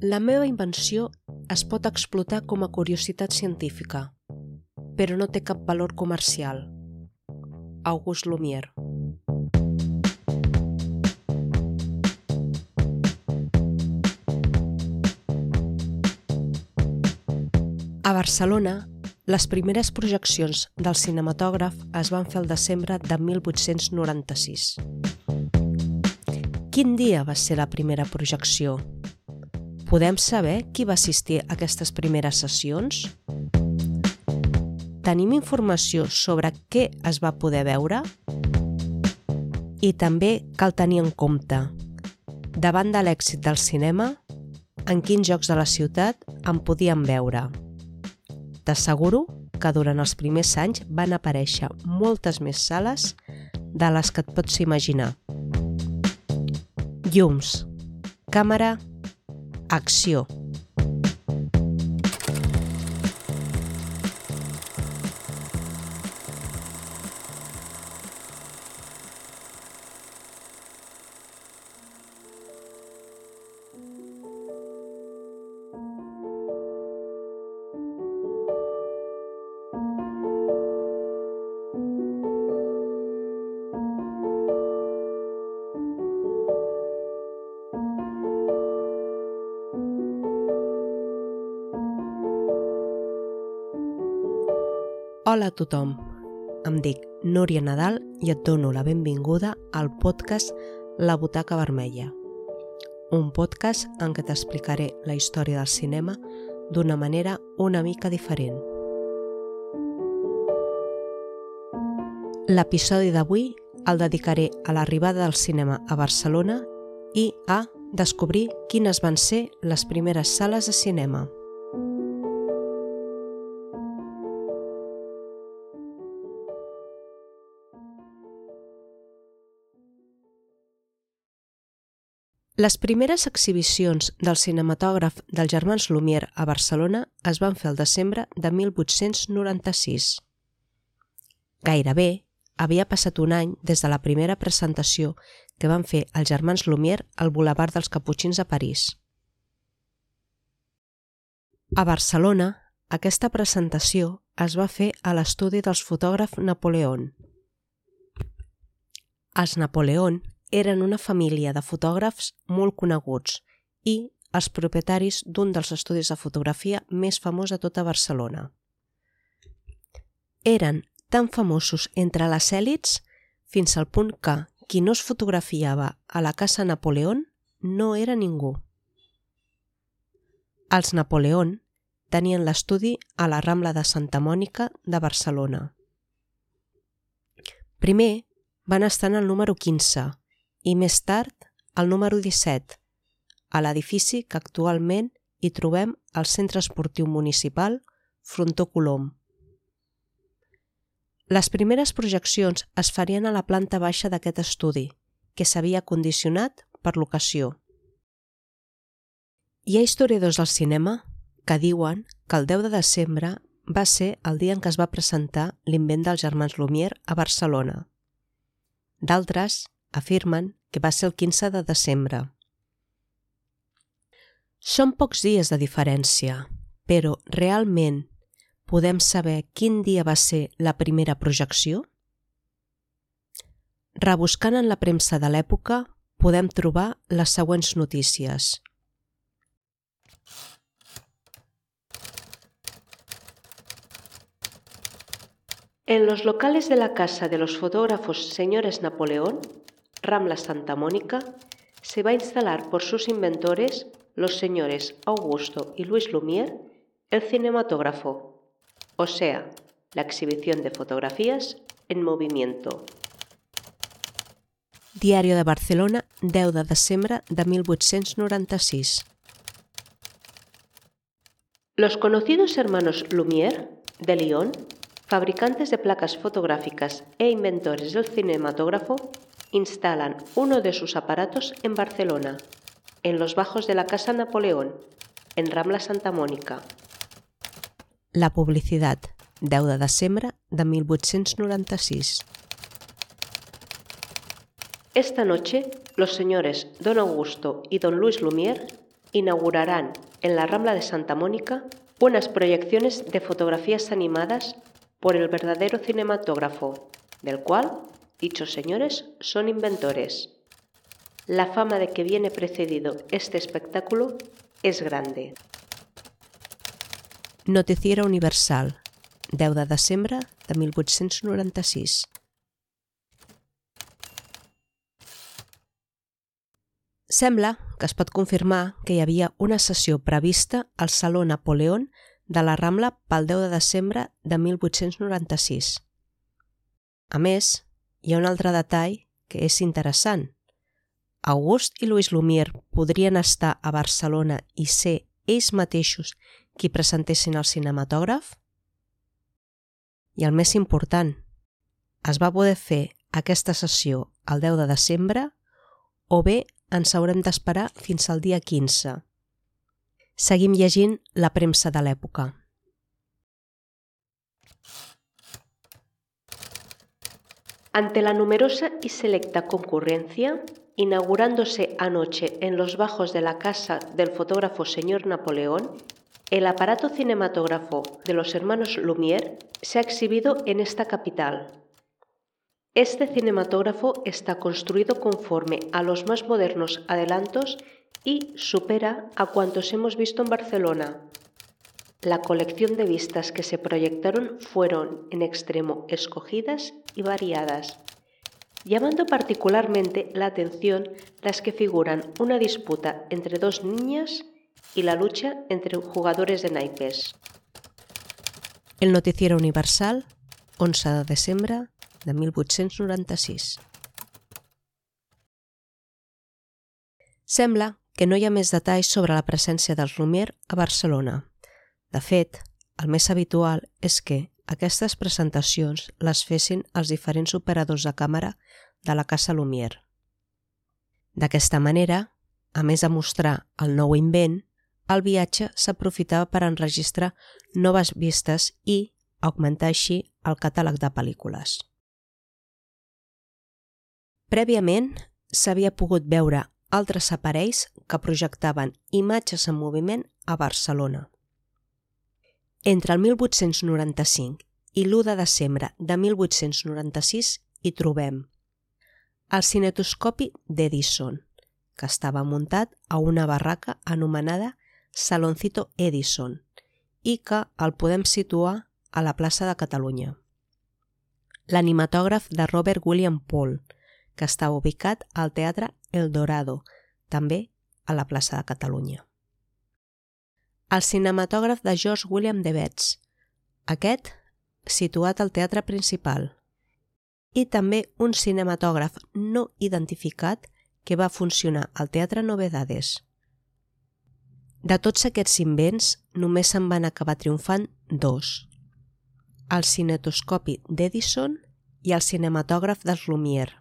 La meva invenció es pot explotar com a curiositat científica, però no té cap valor comercial. August Lumière A Barcelona, les primeres projeccions del cinematògraf es van fer el desembre de 1896. Quin dia va ser la primera projecció? Podem saber qui va assistir a aquestes primeres sessions? Tenim informació sobre què es va poder veure? I també cal tenir en compte, davant de l'èxit del cinema, en quins jocs de la ciutat en podíem veure. T'asseguro que durant els primers anys van aparèixer moltes més sales de les que et pots imaginar. Llums, càmera, acció. Hola a tothom, em dic Núria Nadal i et dono la benvinguda al podcast La Butaca Vermella, un podcast en què t'explicaré la història del cinema d'una manera una mica diferent. L'episodi d'avui el dedicaré a l'arribada del cinema a Barcelona i a descobrir quines van ser les primeres sales de cinema. Les primeres exhibicions del cinematògraf dels germans Lumière a Barcelona es van fer el desembre de 1896. Gairebé havia passat un any des de la primera presentació que van fer els germans Lumière al Boulevard dels Caputxins a París. A Barcelona, aquesta presentació es va fer a l'estudi dels fotògrafs Napoleón. Els Napoleón eren una família de fotògrafs molt coneguts i els propietaris d'un dels estudis de fotografia més famós de tota Barcelona. Eren tan famosos entre les èlits fins al punt que qui no es fotografiava a la casa Napoleón no era ningú. Els Napoleón tenien l'estudi a la Rambla de Santa Mònica de Barcelona. Primer van estar en el número 15 i més tard el número 17, a l'edifici que actualment hi trobem al Centre Esportiu Municipal Frontó Colom. Les primeres projeccions es farien a la planta baixa d'aquest estudi, que s'havia condicionat per l'ocasió. Hi ha historiadors del cinema que diuen que el 10 de desembre va ser el dia en què es va presentar l'invent dels germans Lumière a Barcelona. D'altres afirmen que va ser el 15 de desembre. Són pocs dies de diferència, però realment podem saber quin dia va ser la primera projecció? Rebuscant en la premsa de l'època, podem trobar les següents notícies. En los locales de la casa de los fotógrafos señores Napoleón Rambla Santa Mónica, se va a instalar por sus inventores, los señores Augusto y Luis Lumière, el cinematógrafo, o sea, la exhibición de fotografías en movimiento. Diario de Barcelona, 10 de desembre de 1896. Los conocidos hermanos Lumière, de Lyon, fabricantes de placas fotográficas e inventores del cinematógrafo, instalan uno de sus aparatos en Barcelona, en los bajos de la Casa Napoleón, en Rambla Santa Mónica. La publicitat, 10 de desembre de 1896. Esta noche, los señores Don Augusto y Don Luis Lumière inaugurarán en la Rambla de Santa Mónica unas proyecciones de fotografías animadas por el verdadero cinematógrafo, del cual dichos señores son inventores. La fama de que viene precedido este espectáculo és grande. Noticiera Universal, 10 de desembre de 1896. Sembla que es pot confirmar que hi havia una sessió prevista al Saló Napoleón de la Rambla pel 10 de desembre de 1896. A més, hi ha un altre detall que és interessant. August i Louis Lumière podrien estar a Barcelona i ser ells mateixos qui presentessin el cinematògraf? I el més important, es va poder fer aquesta sessió el 10 de desembre o bé ens haurem d'esperar fins al dia 15. Seguim llegint la premsa de l'època. Ante la numerosa y selecta concurrencia, inaugurándose anoche en los bajos de la casa del fotógrafo señor Napoleón, el aparato cinematógrafo de los hermanos Lumière se ha exhibido en esta capital, este cinematógrafo está construido conforme a los más modernos adelantos y supera a cuantos hemos visto en Barcelona. La colección de vistas que se proyectaron fueron en extremo escogidas y variadas, llamando particularmente la atención las que figuran una disputa entre dos niñas y la lucha entre jugadores de naipes. El Noticiero Universal, 11 de desembre de 1896. Sembla que no hi ha més sobre la presència dels Lumière a Barcelona. De fet, el més habitual és que aquestes presentacions les fessin els diferents operadors de càmera de la Casa Lumière. D'aquesta manera, a més de mostrar el nou invent, el viatge s'aprofitava per enregistrar noves vistes i augmentar així el catàleg de pel·lícules. Prèviament, s'havia pogut veure altres aparells que projectaven imatges en moviment a Barcelona. Entre el 1895 i l'1 de desembre de 1896 hi trobem el cinetoscopi d'Edison, que estava muntat a una barraca anomenada Saloncito Edison i que el podem situar a la plaça de Catalunya. L'animatògraf de Robert William Paul, que està ubicat al Teatre El Dorado, també a la plaça de Catalunya. El cinematògraf de George William de Betz, aquest situat al teatre principal, i també un cinematògraf no identificat que va funcionar al Teatre Novedades. De tots aquests invents, només se'n van acabar triomfant dos, el cinetoscopi d'Edison i el cinematògraf dels Lumière.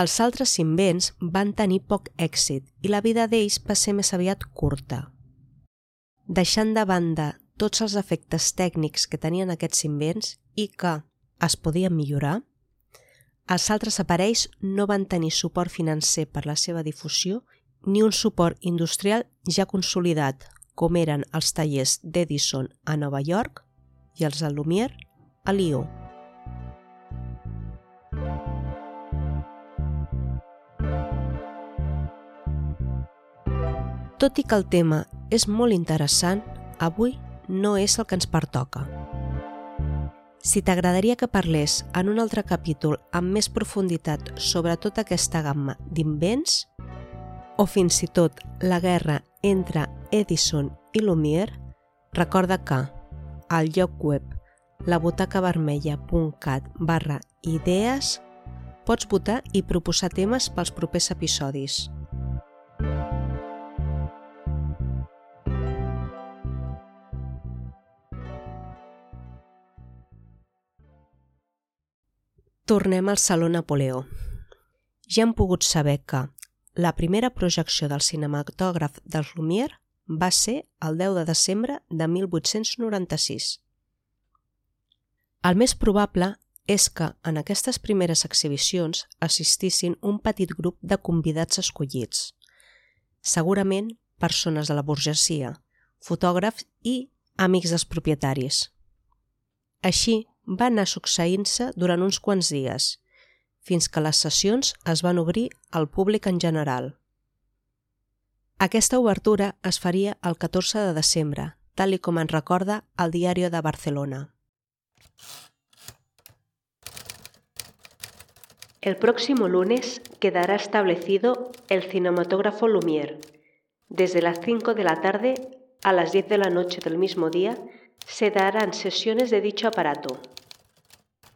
Els altres invents van tenir poc èxit i la vida d'ells va ser més aviat curta. Deixant de banda tots els efectes tècnics que tenien aquests invents i que es podien millorar, els altres aparells no van tenir suport financer per la seva difusió ni un suport industrial ja consolidat, com eren els tallers d'Edison a Nova York i els de Lumière a Lió. Tot i que el tema és molt interessant, avui no és el que ens pertoca. Si t'agradaria que parlés en un altre capítol amb més profunditat sobre tota aquesta gamma d'invents, o fins i tot la guerra entre Edison i Lumière, recorda que al lloc web labutacavermella.cat barra idees pots votar i proposar temes pels propers episodis. Tornem al Saló Napoleó. Ja hem pogut saber que la primera projecció del cinematògraf dels Lumière va ser el 10 de desembre de 1896. El més probable és que en aquestes primeres exhibicions assistissin un petit grup de convidats escollits, segurament persones de la burgesia, fotògrafs i amics dels propietaris. Així va anar succeint-se durant uns quants dies, fins que les sessions es van obrir al públic en general. Aquesta obertura es faria el 14 de desembre, tal i com en recorda el Diari de Barcelona. El próximo lunes quedará establecido el cinematógrafo Lumière. Desde las 5 de la tarde a las 10 de la noche del mismo día se darán sesiones de dicho aparato.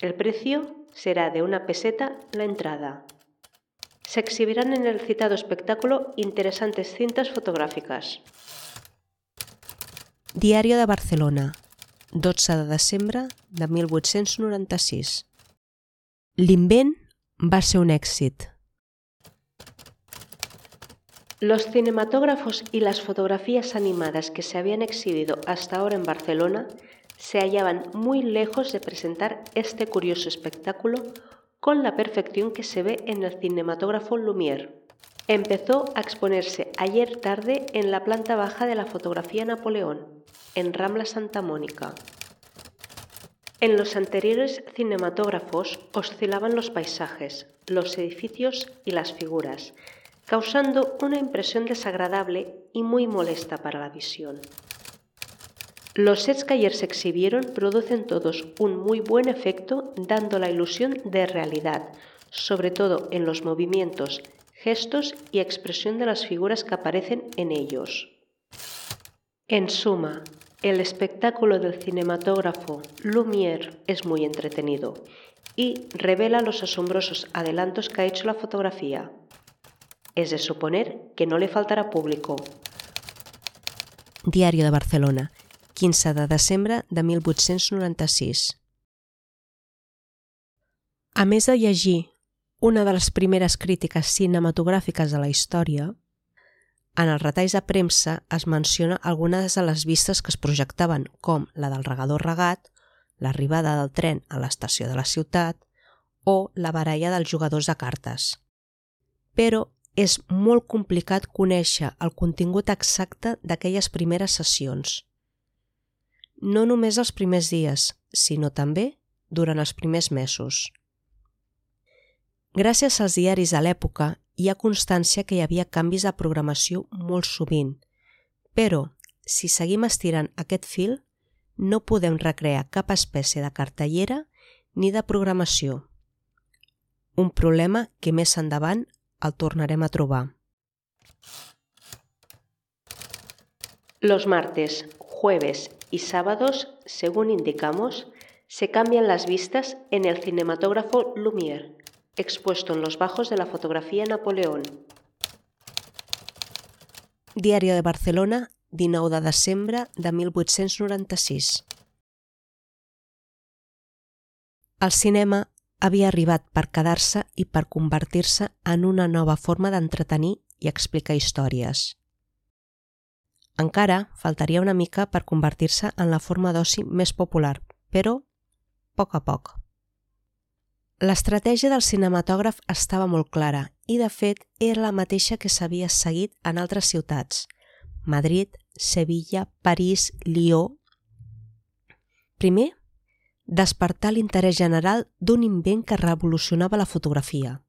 El precio será de una peseta la entrada. Se exhibirán en el citado espectáculo interesantes cintas fotográficas. Diario de Barcelona, 12 de desembre de 1896. L'invent va ser un èxit. Los cinematógrafos y las fotografías animadas que se habían exhibido hasta ahora en Barcelona se hallaban muy lejos de presentar este curioso espectáculo con la perfección que se ve en el cinematógrafo Lumière. Empezó a exponerse ayer tarde en la planta baja de la fotografía Napoleón, en Rambla Santa Mónica, en los anteriores cinematógrafos oscilaban los paisajes, los edificios y las figuras, causando una impresión desagradable y muy molesta para la visión. Los sets que se exhibieron producen todos un muy buen efecto dando la ilusión de realidad, sobre todo en los movimientos, gestos y expresión de las figuras que aparecen en ellos. En suma, el espectáculo del cinematógrafo Lumière es muy entretenido y revela los asombrosos adelantos que ha hecho la fotografía. Es de suponer que no le faltará público. Diario de Barcelona, 15 de desembre de 1896. A més de llegir una de les primeres crítiques cinematogràfiques de la història, en els retalls de premsa es menciona algunes de les vistes que es projectaven, com la del regador regat, l'arribada del tren a l'estació de la ciutat o la baralla dels jugadors de cartes. Però és molt complicat conèixer el contingut exacte d'aquelles primeres sessions. No només els primers dies, sinó també durant els primers mesos. Gràcies als diaris de l'època hi ha constància que hi havia canvis de programació molt sovint, però si seguim estirant aquest fil, no podem recrear cap espècie de cartellera ni de programació. Un problema que més endavant el tornarem a trobar. Los martes, jueves y sábados, según indicamos, se cambian las vistas en el cinematógrafo Lumière expuesto en los bajos de la fotografía Napoleón. Diario de Barcelona, 19 de desembre de 1896. El cinema havia arribat per quedar-se i per convertir-se en una nova forma d'entretenir i explicar històries. Encara faltaria una mica per convertir-se en la forma d'oci més popular, però poc a poc. L'estratègia del cinematògraf estava molt clara i, de fet, era la mateixa que s'havia seguit en altres ciutats, Madrid, Sevilla, París, Lió... Primer, despertar l'interès general d'un invent que revolucionava la fotografia.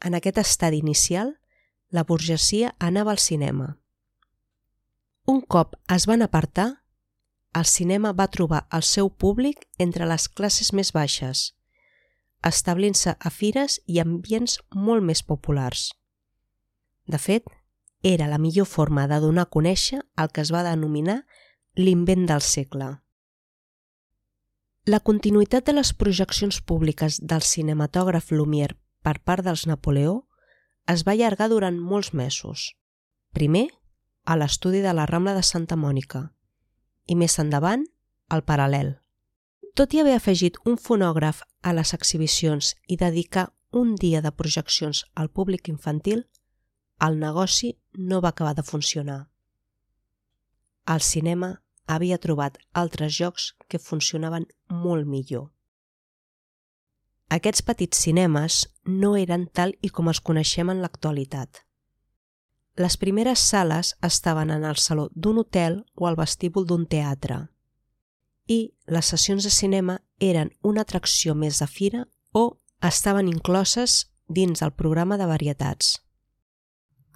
En aquest estadi inicial, la burgesia anava al cinema. Un cop es van apartar, el cinema va trobar el seu públic entre les classes més baixes, establint-se a fires i ambients molt més populars. De fet, era la millor forma de donar a conèixer el que es va denominar l'invent del segle. La continuïtat de les projeccions públiques del cinematògraf Lumière per part dels Napoleó es va allargar durant molts mesos. Primer, a l'estudi de la Rambla de Santa Mònica, i més endavant el paral·lel. Tot i haver afegit un fonògraf a les exhibicions i dedicar un dia de projeccions al públic infantil, el negoci no va acabar de funcionar. El cinema havia trobat altres jocs que funcionaven molt millor. Aquests petits cinemes no eren tal i com els coneixem en l'actualitat. les primeres sales estaven en el saló d'un hotel o al vestíbul d'un teatre. I les sessions de cinema eren una atracció més de fira o estaven incloses dins el programa de varietats.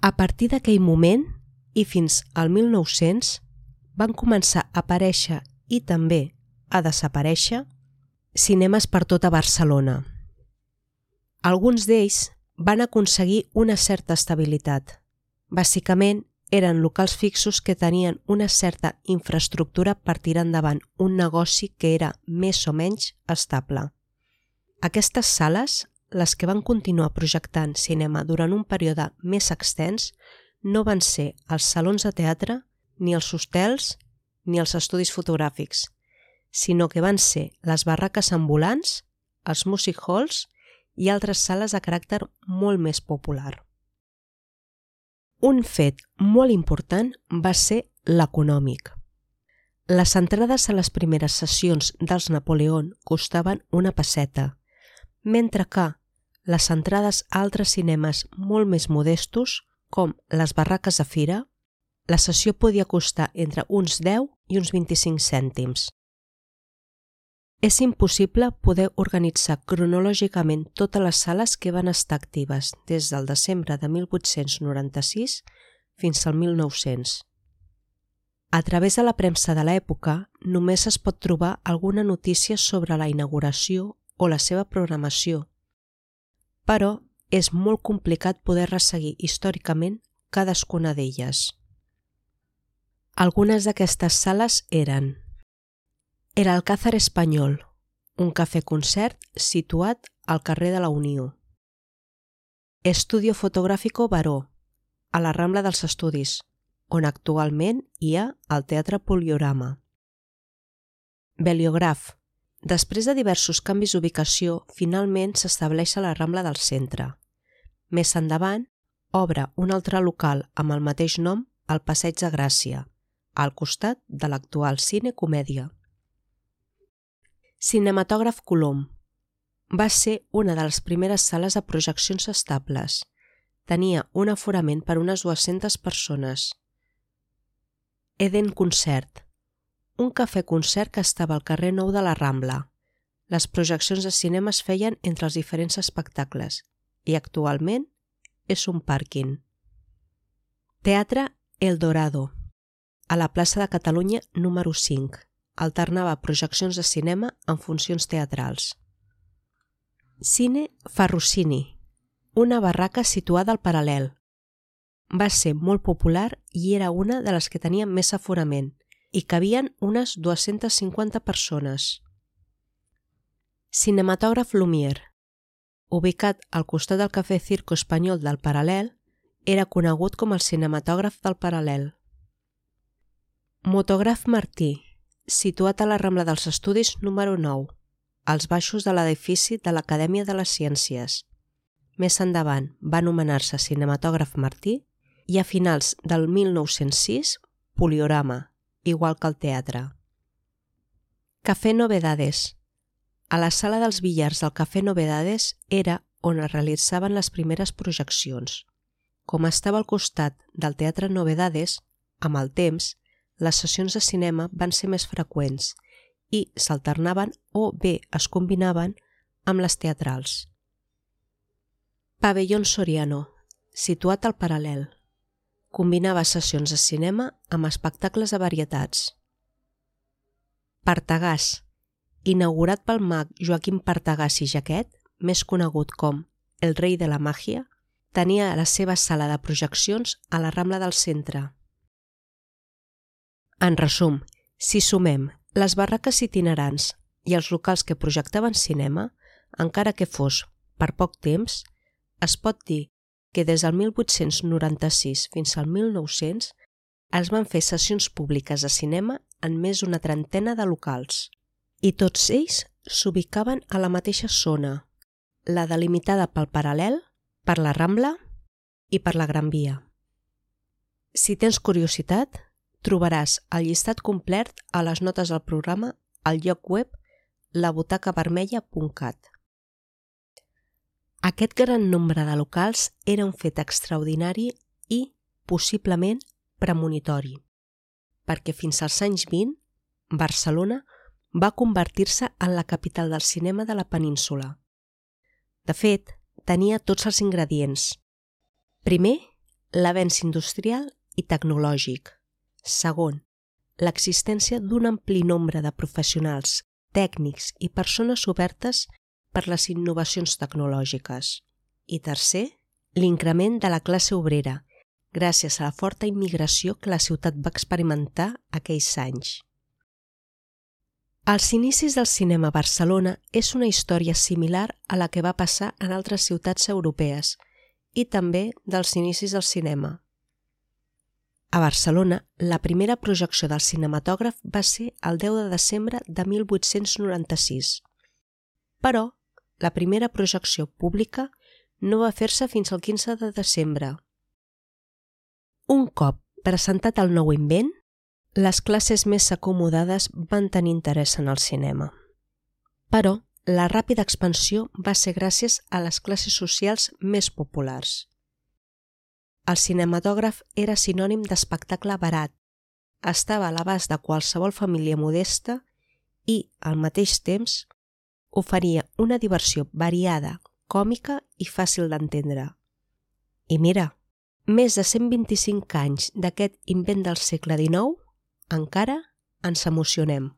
A partir d'aquell moment i fins al 1900 van començar a aparèixer i també a desaparèixer cinemes per tota Barcelona. Alguns d'ells van aconseguir una certa estabilitat. Bàsicament, eren locals fixos que tenien una certa infraestructura per tirar endavant un negoci que era més o menys estable. Aquestes sales, les que van continuar projectant cinema durant un període més extens, no van ser els salons de teatre, ni els hostels, ni els estudis fotogràfics, sinó que van ser les barraques ambulants, els music halls i altres sales de caràcter molt més popular. Un fet molt important va ser l'econòmic. Les entrades a les primeres sessions dels Napoleón costaven una passeta, mentre que les entrades a altres cinemes molt més modestos, com les barraques de fira, la sessió podia costar entre uns 10 i uns 25 cèntims. És impossible poder organitzar cronològicament totes les sales que van estar actives des del desembre de 1896 fins al 1900. A través de la premsa de l'època només es pot trobar alguna notícia sobre la inauguració o la seva programació, però és molt complicat poder resseguir històricament cadascuna d'elles. Algunes d'aquestes sales eren el Alcázar Espanyol, un cafè-concert situat al carrer de la Unió. Estudio Fotográfico Baró, a la Rambla dels Estudis, on actualment hi ha el Teatre Poliorama. Beliograf. Després de diversos canvis d'ubicació, finalment s'estableix a la Rambla del Centre. Més endavant, obre un altre local amb el mateix nom al Passeig de Gràcia, al costat de l'actual Cine Comèdia. Cinematògraf Colom. Va ser una de les primeres sales de projeccions estables. Tenia un aforament per unes 200 persones. Eden Concert. Un cafè-concert que estava al carrer Nou de la Rambla. Les projeccions de cinema es feien entre els diferents espectacles i actualment és un pàrquing. Teatre El Dorado, a la plaça de Catalunya número 5 alternava projeccions de cinema amb funcions teatrals. Cine Ferrucini, una barraca situada al paral·lel. Va ser molt popular i era una de les que tenia més aforament i cabien unes 250 persones. Cinematògraf Lumière, ubicat al costat del Cafè Circo Espanyol del Paral·lel, era conegut com el cinematògraf del Paral·lel. Motògraf Martí, situat a la Rambla dels Estudis número 9, als baixos de l'edifici de l'Acadèmia de les Ciències. Més endavant va anomenar-se Cinematògraf Martí i a finals del 1906 Poliorama, igual que el teatre. Café Novedades. A la sala dels billars del Café Novedades era on es realitzaven les primeres projeccions. Com estava al costat del Teatre Novedades, amb el temps, les sessions de cinema van ser més freqüents i s'alternaven o bé es combinaven amb les teatrals. Pavellón Soriano, situat al paral·lel. Combinava sessions de cinema amb espectacles de varietats. Partagàs, inaugurat pel mag Joaquim Partagàs i Jaquet, més conegut com el rei de la màgia, tenia la seva sala de projeccions a la Rambla del Centre, en resum, si sumem les barraques itinerants i els locals que projectaven cinema, encara que fos per poc temps, es pot dir que des del 1896 fins al 1900 es van fer sessions públiques de cinema en més d'una trentena de locals. I tots ells s'ubicaven a la mateixa zona, la delimitada pel paral·lel, per la Rambla i per la Gran Via. Si tens curiositat, Trobaràs el llistat complet a les notes del programa al lloc web labutacavermella.cat. Aquest gran nombre de locals era un fet extraordinari i possiblement premonitori, perquè fins als anys 20 Barcelona va convertir-se en la capital del cinema de la península. De fet, tenia tots els ingredients. Primer, l'avenç industrial i tecnològic. Segon, l'existència d'un ampli nombre de professionals, tècnics i persones obertes per les innovacions tecnològiques. I tercer, l'increment de la classe obrera, gràcies a la forta immigració que la ciutat va experimentar aquells anys. Els inicis del cinema a Barcelona és una història similar a la que va passar en altres ciutats europees i també dels inicis del cinema. A Barcelona, la primera projecció del cinematògraf va ser el 10 de desembre de 1896. Però la primera projecció pública no va fer-se fins al 15 de desembre. Un cop presentat el nou invent, les classes més acomodades van tenir interès en el cinema. Però la ràpida expansió va ser gràcies a les classes socials més populars. El cinematògraf era sinònim d'espectacle barat, estava a l'abast de qualsevol família modesta i, al mateix temps, oferia una diversió variada, còmica i fàcil d'entendre. I mira, més de 125 anys d'aquest invent del segle XIX, encara ens emocionem.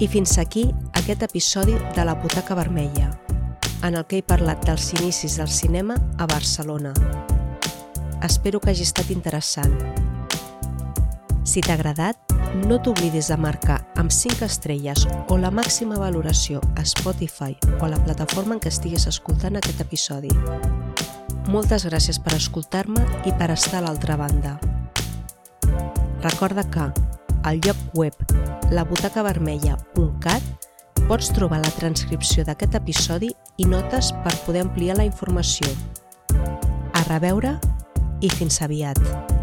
I fins aquí aquest episodi de la Butaca Vermella, en el que he parlat dels inicis del cinema a Barcelona. Espero que hagi estat interessant. Si t'ha agradat, no t'oblidis de marcar amb 5 estrelles o la màxima valoració a Spotify o a la plataforma en què estiguis escoltant aquest episodi. Moltes gràcies per escoltar-me i per estar a l'altra banda. Recorda que al lloc web labutacavermella.cat pots trobar la transcripció d'aquest episodi i notes per poder ampliar la informació. A reveure i fins aviat!